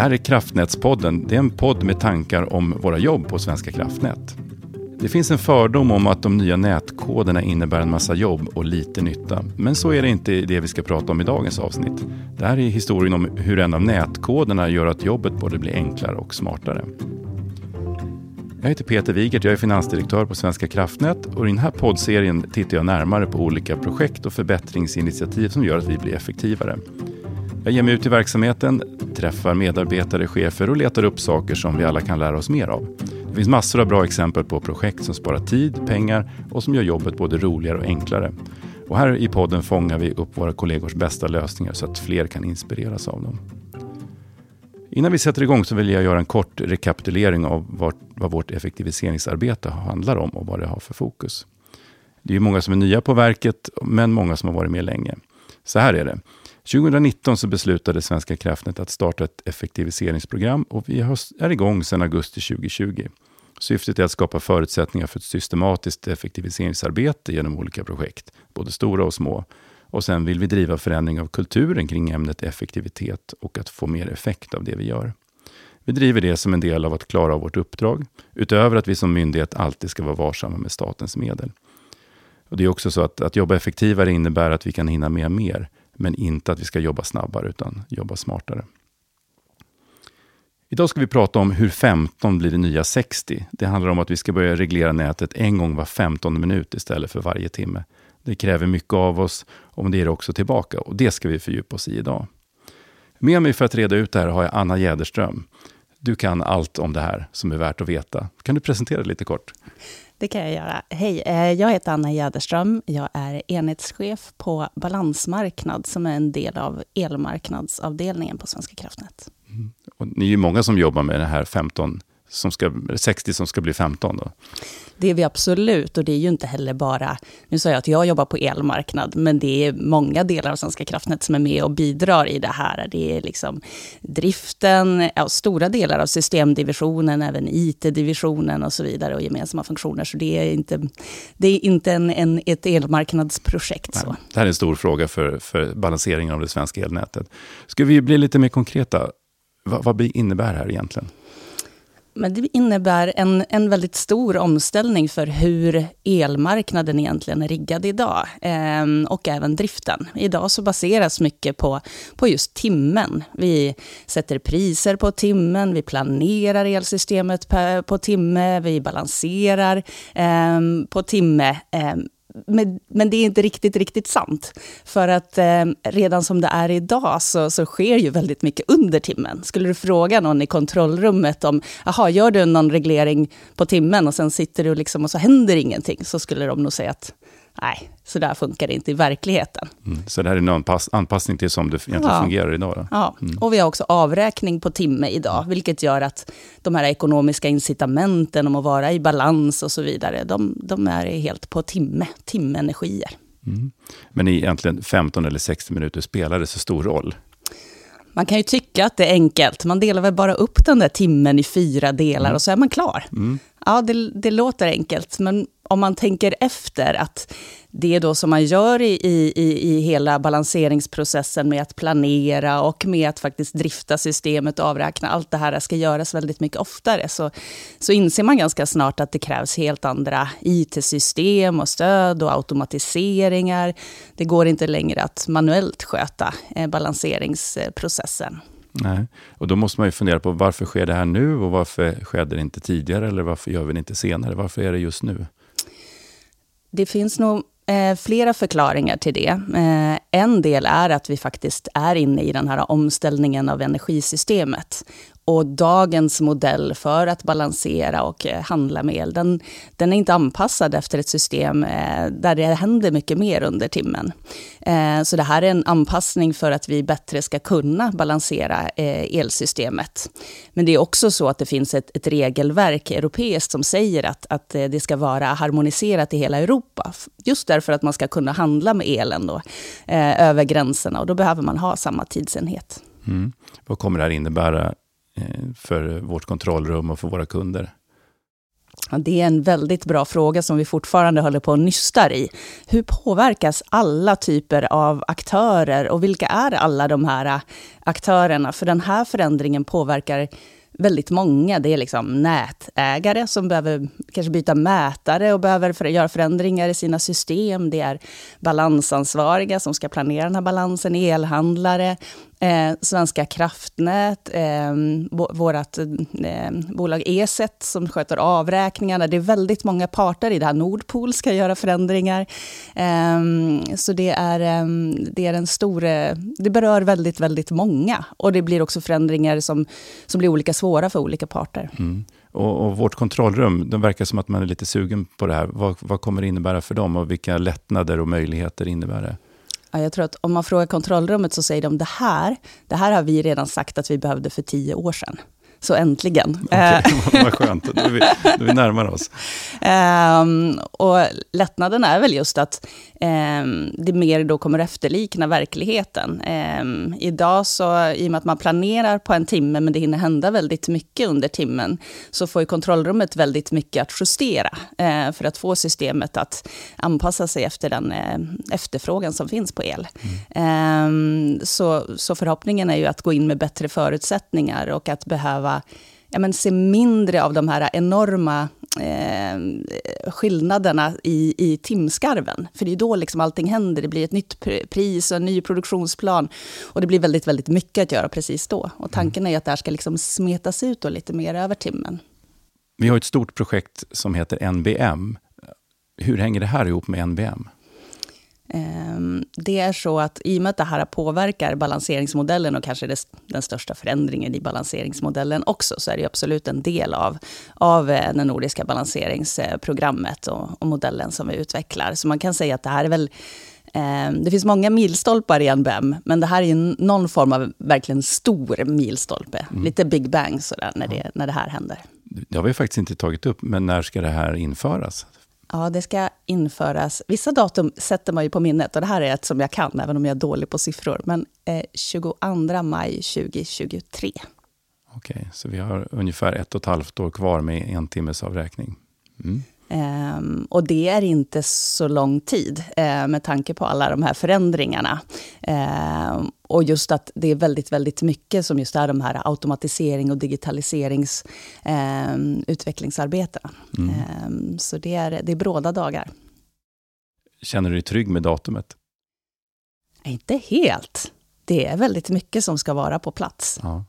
Det här är Kraftnätspodden. Det är en podd med tankar om våra jobb på Svenska kraftnät. Det finns en fördom om att de nya nätkoderna innebär en massa jobb och lite nytta. Men så är det inte det vi ska prata om i dagens avsnitt. Det här är historien om hur en av nätkoderna gör att jobbet både blir enklare och smartare. Jag heter Peter Wigert, jag är finansdirektör på Svenska kraftnät och i den här poddserien tittar jag närmare på olika projekt och förbättringsinitiativ som gör att vi blir effektivare. Jag ger mig ut i verksamheten, träffar medarbetare, chefer och letar upp saker som vi alla kan lära oss mer av. Det finns massor av bra exempel på projekt som sparar tid, pengar och som gör jobbet både roligare och enklare. Och här i podden fångar vi upp våra kollegors bästa lösningar så att fler kan inspireras av dem. Innan vi sätter igång så vill jag göra en kort rekapitulering av vad, vad vårt effektiviseringsarbete handlar om och vad det har för fokus. Det är många som är nya på verket, men många som har varit med länge. Så här är det. 2019 så beslutade Svenska kraftnät att starta ett effektiviseringsprogram och vi är igång sedan augusti 2020. Syftet är att skapa förutsättningar för ett systematiskt effektiviseringsarbete genom olika projekt, både stora och små. Och sen vill vi driva förändring av kulturen kring ämnet effektivitet och att få mer effekt av det vi gör. Vi driver det som en del av att klara av vårt uppdrag, utöver att vi som myndighet alltid ska vara varsamma med statens medel. Och det är också så att, att jobba effektivare innebär att vi kan hinna med mer, men inte att vi ska jobba snabbare, utan jobba smartare. Idag ska vi prata om hur 15 blir det nya 60. Det handlar om att vi ska börja reglera nätet en gång var 15 minut istället för varje timme. Det kräver mycket av oss och det ger också tillbaka och det ska vi fördjupa oss i idag. Med mig för att reda ut det här har jag Anna Jäderström. Du kan allt om det här som är värt att veta. Kan du presentera dig lite kort? Det kan jag göra. Hej, eh, jag heter Anna Jäderström. Jag är enhetschef på Balansmarknad, som är en del av elmarknadsavdelningen på Svenska kraftnät. Mm. Och ni är ju många som jobbar med det här 15 som ska, 60 som ska bli 15 då? Det är vi absolut. Och det är ju inte heller bara... Nu sa jag att jag jobbar på elmarknad, men det är många delar av Svenska kraftnät som är med och bidrar i det här. Det är liksom driften, ja, stora delar av systemdivisionen, även IT-divisionen och så vidare och gemensamma funktioner. Så det är inte, det är inte en, en, ett elmarknadsprojekt. Så. det här är en stor fråga för, för balanseringen av det svenska elnätet. Ska vi bli lite mer konkreta? Vad, vad innebär det här egentligen? Men det innebär en, en väldigt stor omställning för hur elmarknaden egentligen är riggad idag. Ehm, och även driften. Idag så baseras mycket på, på just timmen. Vi sätter priser på timmen, vi planerar elsystemet på, på timme, vi balanserar ehm, på timme. Ehm, men, men, det är inte riktigt, riktigt sant. För att eh, redan som det är idag så, så sker ju väldigt mycket under timmen. Skulle du fråga någon i kontrollrummet om, jaha, gör du någon reglering på timmen och sen sitter du liksom och så händer ingenting, så skulle de nog säga att nej, så där funkar det inte i verkligheten. Mm, så det här är en anpass anpassning till som det egentligen ja. fungerar idag? Då? Ja, mm. och vi har också avräkning på timme idag, vilket gör att de här ekonomiska incitamenten om att vara i balans och så vidare, de, de är helt på timme, timmenergier. Mm. Men egentligen 15 eller 60 minuter spelar det så stor roll? Man kan ju tycka att det är enkelt. Man delar väl bara upp den där timmen i fyra delar mm. och så är man klar. Mm. Ja, det, det låter enkelt, men om man tänker efter att det då som man gör i, i, i hela balanseringsprocessen med att planera och med att faktiskt drifta systemet och avräkna, allt det här ska göras väldigt mycket oftare, så, så inser man ganska snart att det krävs helt andra IT-system och stöd och automatiseringar. Det går inte längre att manuellt sköta eh, balanseringsprocessen. Nej, och då måste man ju fundera på varför sker det här nu och varför skedde det inte tidigare eller varför gör vi det inte senare? Varför är det just nu? Det finns nog eh, flera förklaringar till det. Eh, en del är att vi faktiskt är inne i den här omställningen av energisystemet. Och dagens modell för att balansera och eh, handla med el, den, den är inte anpassad efter ett system eh, där det händer mycket mer under timmen. Eh, så det här är en anpassning för att vi bättre ska kunna balansera elsystemet. Men det är också så att det finns ett, ett regelverk europeiskt som säger att, att det ska vara harmoniserat i hela Europa. Just därför att man ska kunna handla med elen då, över gränserna och då behöver man ha samma tidsenhet. Mm. Vad kommer det här innebära Eh, för vårt kontrollrum och för våra kunder? Det är en väldigt bra fråga som vi fortfarande håller på och nystar i. Hur påverkas alla typer av aktörer och vilka är alla de här eh, aktörerna? För den här förändringen påverkar väldigt många. Det är liksom nätägare som behöver kanske byta mätare och behöver för, göra förändringar i sina system. Det är balansansvariga som ska planera den här balansen, elhandlare, Eh, Svenska kraftnät, eh, vårt eh, bolag Eset som sköter avräkningarna. Det är väldigt många parter i det här. Nordpol ska göra förändringar. Eh, så det är, eh, det är en stor... Eh, det berör väldigt, väldigt många. Och det blir också förändringar som, som blir olika svåra för olika parter. Mm. Och, och, vårt kontrollrum, det verkar som att man är lite sugen på det här. Vad, vad kommer det innebära för dem och vilka lättnader och möjligheter innebär det? Ja, jag tror att om man frågar kontrollrummet så säger de det här, det här har vi redan sagt att vi behövde för tio år sedan. Så äntligen. Okay, eh. vad skönt, då är vi, då är vi närmare oss. Um, och lättnaden är väl just att um, det mer då kommer efterlikna verkligheten. Um, idag så, i och med att man planerar på en timme, men det hinner hända väldigt mycket under timmen, så får ju kontrollrummet väldigt mycket att justera, uh, för att få systemet att anpassa sig efter den uh, efterfrågan som finns på el. Mm. så, så förhoppningen är ju att gå in med bättre förutsättningar och att behöva behöva ja, men se mindre av de här enorma eh, skillnaderna i, i timskarven. För det är då liksom allting händer. Det blir ett nytt pris och en ny produktionsplan. Och det blir väldigt, väldigt mycket att göra precis då. Och tanken är att det här ska liksom smetas ut lite mer över timmen. Vi har ett stort projekt som heter NBM. Hur hänger det här ihop med NBM? Ehm, det är så att i och med att det här påverkar balanseringsmodellen och kanske den största förändringen i balanseringsmodellen också, så är det absolut en del av, av eh, det nordiska balanseringsprogrammet och, och modellen som vi utvecklar. Så man kan säga att det här är väl ehm, det finns många milstolpar i NBM, men det här är någon form av verkligen stor milstolpe. Mm. Lite Big Bang sådär, när, det, när det här händer. Det har vi faktiskt inte tagit upp, men när ska det här införas? Ja, det ska införas. Vissa datum sätter man ju på minnet och det här är ett som jag kan, även om jag är dålig på siffror. Men eh, 22 maj 2023. Okej, så vi har ungefär ett och ett halvt år kvar med en timmes avräkning. Mm. Um, och det är inte så lång tid uh, med tanke på alla de här förändringarna. Uh, och just att det är väldigt, väldigt mycket som just är de här automatisering och digitaliseringsutvecklingsarbetena. Ehm, uh, mm. så det är, det är bråda dagar. Känner du dig trygg med datumet? Inte helt. Det är väldigt mycket som ska vara på plats. Ja.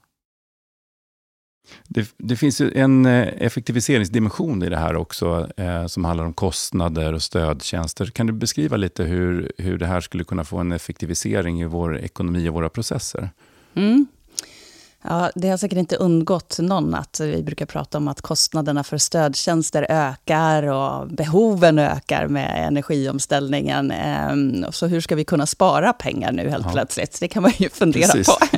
Det, det, finns en eh, effektiviseringsdimension i det här också, eh, som handlar om kostnader och stödtjänster. Kan du beskriva lite hur, hur det här skulle kunna få en effektivisering i vår ekonomi och våra processer? Mm. Ja, det har säkert inte undgått någon att vi brukar prata om att kostnaderna för stödtjänster ökar och behoven ökar med energiomställningen. Ehm, så hur ska vi kunna spara pengar nu helt ja. plötsligt? Det kan man ju fundera Precis. på.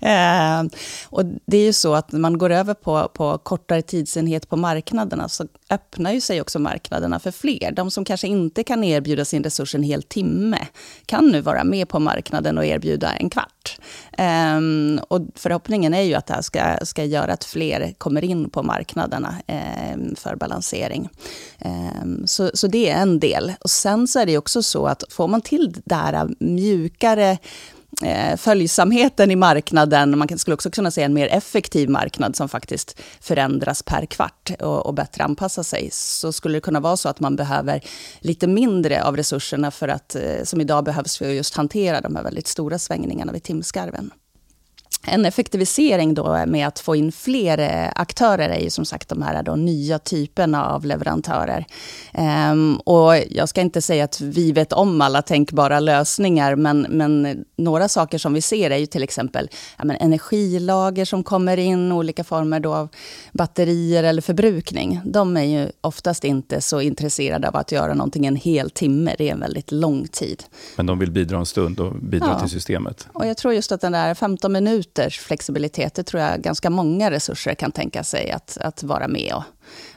Ehm, och det är ju så att när man går över på, på kortare tidsenhet på marknaderna, så öppnar ju sig också marknaderna för fler. De som kanske inte kan erbjuda sin resurs en hel timme, kan nu vara med på marknaden och erbjuda en kvart. Um, och förhoppningen är ju att det här ska, ska göra att fler kommer in på marknaderna um, för balansering. Um, så, så det är en del. Och sen så är det också så att får man till det här mjukare Eh, följsamheten i marknaden, man skulle också kunna säga en mer effektiv marknad som faktiskt förändras per kvart och, och bättre anpassar sig, så skulle det kunna vara så att man behöver lite mindre av resurserna för att, eh, som idag behövs för att just hantera de här väldigt stora svängningarna vid timskarven en effektivisering då med att få in fler eh, aktörer är ju som sagt de här då nya typerna av leverantörer. Um, och jag ska inte säga att vi vet om alla tänkbara lösningar, men, men några saker som vi ser är ju till exempel ja, men energilager som kommer in, olika former då av batterier eller förbrukning. De är ju oftast inte så intresserade av att göra någonting en hel timme. Det är en väldigt lång tid. Men de vill bidra en stund och bidra ja. till systemet. Och jag tror just att den där 15 minuter minuters flexibilitet, det tror jag ganska många resurser kan tänka sig att, att vara med och,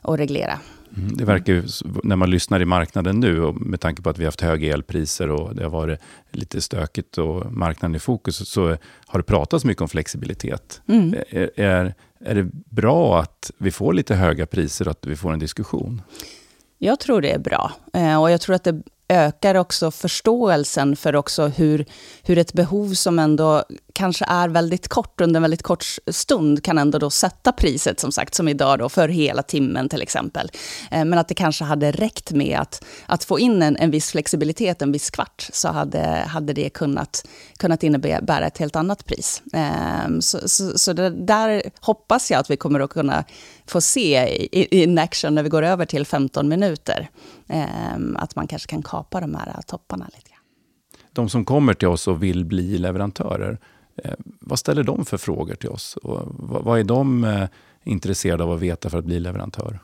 och reglera. Mm, det verkar ju, när man lyssnar i marknaden nu, och med tanke på att vi har haft höga elpriser och det har varit lite stökigt och marknaden i fokus, så har det pratats mycket om flexibilitet. Mm. Är, är, är det bra att vi får lite höga priser och att vi får en diskussion? Jag tror det är bra. Och jag tror att det ökar också förståelsen för också hur, hur ett behov som ändå kanske är väldigt kort, under en väldigt kort stund, kan ändå då sätta priset, som sagt, som idag då, för hela timmen till exempel. Eh, men att det kanske hade räckt med att, att få in en, en viss flexibilitet, en viss kvart, så hade, hade det kunnat, kunnat innebära ett helt annat pris. Ehm, så, så, så det, där hoppas jag att vi kommer att kunna få se i, in action när vi går över till 15 minuter. Ehm, att man kanske kan kapa de här topparna lite grann. De som kommer till oss och vill bli leverantörer, Eh, vad ställer de för frågor till oss? Och vad är de eh, intresserade av att veta för att bli leverantör?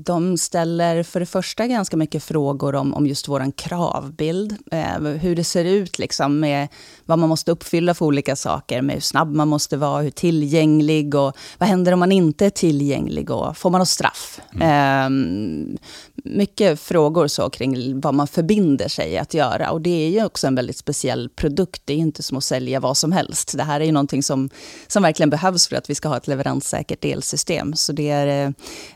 De ställer för det första ganska mycket frågor om, om just vår kravbild. Eh, hur det ser ut liksom med vad man måste uppfylla för olika saker. Med hur snabb man måste vara, hur tillgänglig och vad händer om man inte är tillgänglig och får man något straff? Mm. Eh, mycket frågor så kring vad man förbinder sig att göra. Och det är ju också en väldigt speciell produkt. Det är inte som att sälja vad som helst. Det här är ju någonting som, som verkligen behövs för att vi ska ha ett leveranssäkert elsystem. Så det är,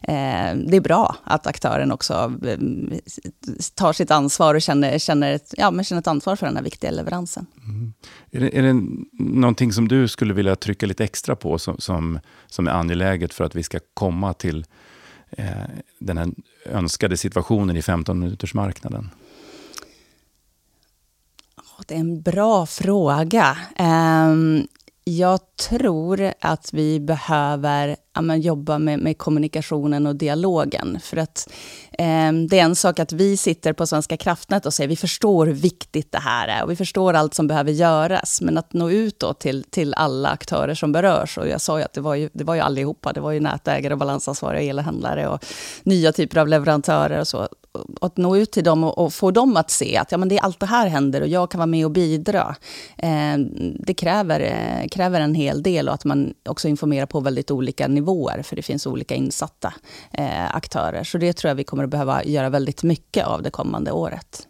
eh, det är bra att aktören också eh, tar sitt ansvar och känner, känner, ett, ja, men känner ett ansvar för den här viktiga leveransen. Mm. Är, det, är det någonting som du skulle vilja trycka lite extra på som, som, som är angeläget för att vi ska komma till eh, den här önskade situationen i 15 minuters marknaden? Det är en bra fråga. Um, jag tror att vi behöver ja, jobba med, med, kommunikationen och dialogen. För att eh, det är en sak att vi sitter på Svenska kraftnät och säger vi förstår hur viktigt det här är och vi förstår allt som behöver göras. Men att nå ut då till, till alla aktörer som berörs. Och jag sa ju att det var ju, det var ju allihopa. Det var ju nätägare, balansansvariga elhandlare och nya typer av leverantörer och så att nå ut till dem och, och, få dem att se att ja, men det är allt det här händer och jag kan vara med och bidra. Eh, det kräver, eh, kräver en hel del och att man också informerar på väldigt olika nivåer, för det finns olika insatta eh, aktörer. Så det tror jag vi kommer att behöva göra väldigt mycket av det kommande året.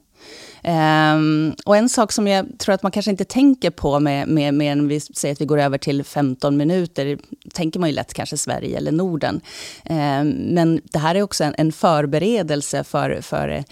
Um, och en sak som jag tror att man kanske inte tänker på med, med, med vi säger att vi går över till 15 minuter, tänker man ju lätt kanske Sverige eller Norden. Um, men det här är också en, en förberedelse för, för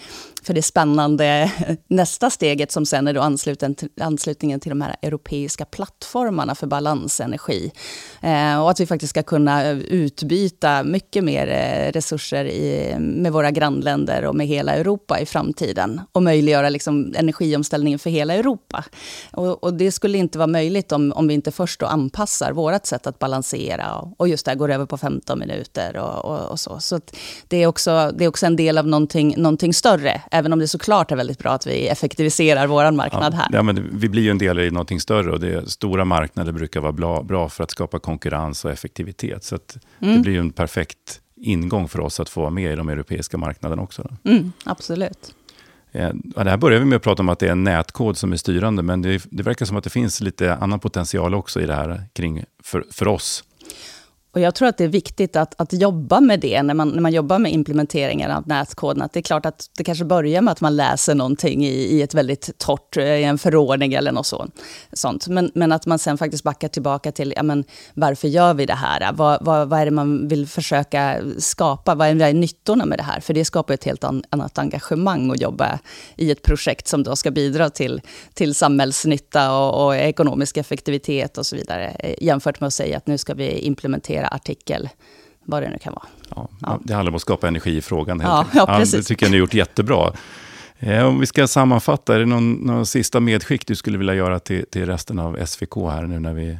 för det spännande nästa steget som sen är då ansluten till, anslutningen till de här europeiska plattformarna för balansenergi. Eh, och att vi faktiskt ska kunna eh, utbyta mycket mer eh, resurser i, med våra grannländer och med hela Europa i framtiden. Och möjliggöra liksom energiomställningen för hela Europa. Och, och, det skulle inte vara möjligt om, om vi inte först då anpassar vårt sätt att balansera och, och just det, går över på 15 minuter och, och, och så. Så det är, också, det är också en del av någonting, någonting större Även om det såklart är väldigt bra att vi effektiviserar vår marknad här. Ja, men vi blir ju en del i någonting större och det, stora marknader brukar vara bra, bra för att skapa konkurrens och effektivitet. Så mm. det blir ju en perfekt ingång för oss att få vara med i de europeiska marknaderna också. Mm, absolut. Ja, det här börjar vi med att prata om att det är en nätkod som är styrande, men det, det verkar som att det finns lite annan potential också i det här kring, för, för oss och jag tror att det är viktigt att, att jobba med det när man, när man jobbar med implementeringen av nätkoden. Att det är klart att det kanske börjar med att man läser någonting i, i ett väldigt torrt, eh, i en förordning eller något sånt. Men, men att man sen faktiskt backar tillbaka till, ja, men, varför gör vi det här? Vad, vad, vad är det man vill försöka skapa? Vad är, vad är nyttorna med det här? För det skapar ett helt an, annat engagemang att jobba i ett projekt som då ska bidra till, till samhällsnytta och, och ekonomisk effektivitet och så vidare. Eh, jämfört med att säga att nu ska vi implementera flera artikel, vad det nu kan vara. Ja, ja. Det handlar om att skapa energi i frågan. Ja, ja, precis. det tycker jag ni har gjort jättebra. Eh, om vi ska sammanfatta, är det någon, någon sista medskick du skulle vilja göra till, till resten av SVK här nu när vi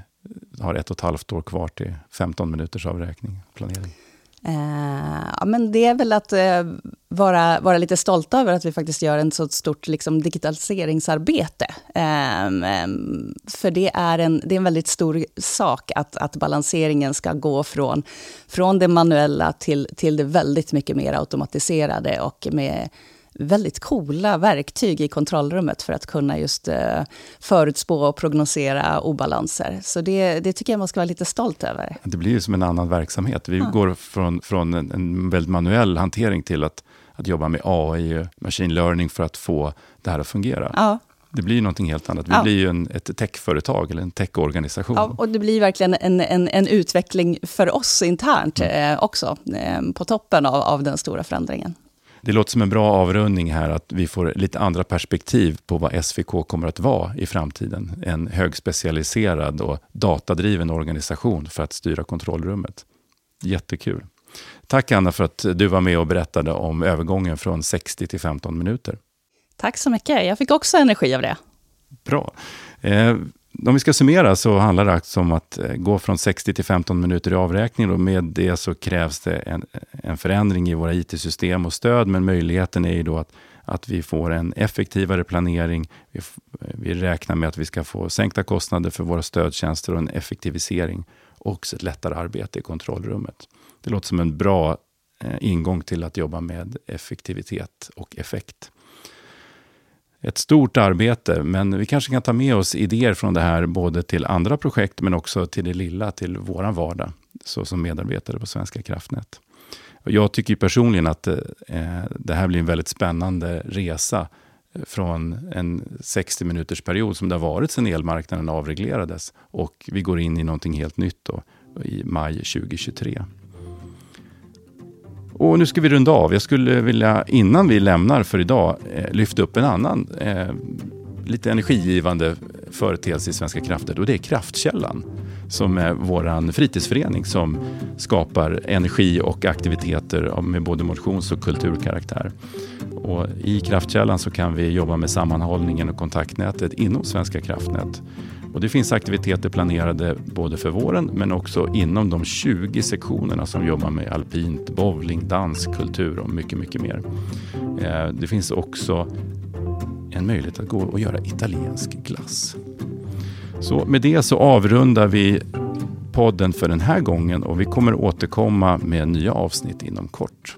har ett och ett halvt år kvar till 15 minuters avräkning planering? Eh, ja, men det är väl att eh, vara, vara lite stolta över att vi faktiskt gör ett så stort liksom, digitaliseringsarbete. Eh, för det är, en, det är en väldigt stor sak att, att balanseringen ska gå från, från det manuella till, till det väldigt mycket mer automatiserade och med väldigt coola verktyg i kontrollrummet för att kunna just eh, förutspå och prognosera obalanser. Så det, det tycker jag man ska vara lite stolt över. Det blir ju som en annan verksamhet. Vi ja. går från, från en, en väldigt manuell hantering till att, att jobba med AI, machine learning, för att få det här att fungera. Ja. Det blir någonting helt annat. Vi ja. blir ju en, ett techföretag eller en techorganisation. Ja, och det blir verkligen en, en, en utveckling för oss internt mm. eh, också, eh, på toppen av, av den stora förändringen. Det låter som en bra avrundning här att vi får lite andra perspektiv på vad SVK kommer att vara i framtiden. En högspecialiserad och datadriven organisation för att styra kontrollrummet. Jättekul. Tack Anna för att du var med och berättade om övergången från 60 till 15 minuter. Tack så mycket. Jag fick också energi av det. Bra. Om vi ska summera så handlar det alltså om att eh, gå från 60 till 15 minuter i avräkning. Och med det så krävs det en, en förändring i våra IT-system och stöd. Men möjligheten är ju då att, att vi får en effektivare planering. Vi, eh, vi räknar med att vi ska få sänkta kostnader för våra stödtjänster och en effektivisering. Och också ett lättare arbete i kontrollrummet. Det låter som en bra eh, ingång till att jobba med effektivitet och effekt ett stort arbete, men vi kanske kan ta med oss idéer från det här både till andra projekt, men också till det lilla, till vår vardag, så som medarbetare på Svenska kraftnät. Jag tycker personligen att eh, det här blir en väldigt spännande resa eh, från en 60 minuters period som det har varit sedan elmarknaden avreglerades och vi går in i någonting helt nytt då, i maj 2023. Och nu ska vi runda av. Jag skulle vilja, innan vi lämnar för idag, eh, lyfta upp en annan eh, lite energigivande företeelse i Svenska kraftnät och det är Kraftkällan som är vår fritidsförening som skapar energi och aktiviteter med både motions och kulturkaraktär. Och I Kraftkällan så kan vi jobba med sammanhållningen och kontaktnätet inom Svenska kraftnät. Och det finns aktiviteter planerade både för våren men också inom de 20 sektionerna som jobbar med alpint, bowling, dans, kultur och mycket, mycket mer. Eh, det finns också en möjlighet att gå och göra italiensk glass. Så med det så avrundar vi podden för den här gången och vi kommer återkomma med nya avsnitt inom kort.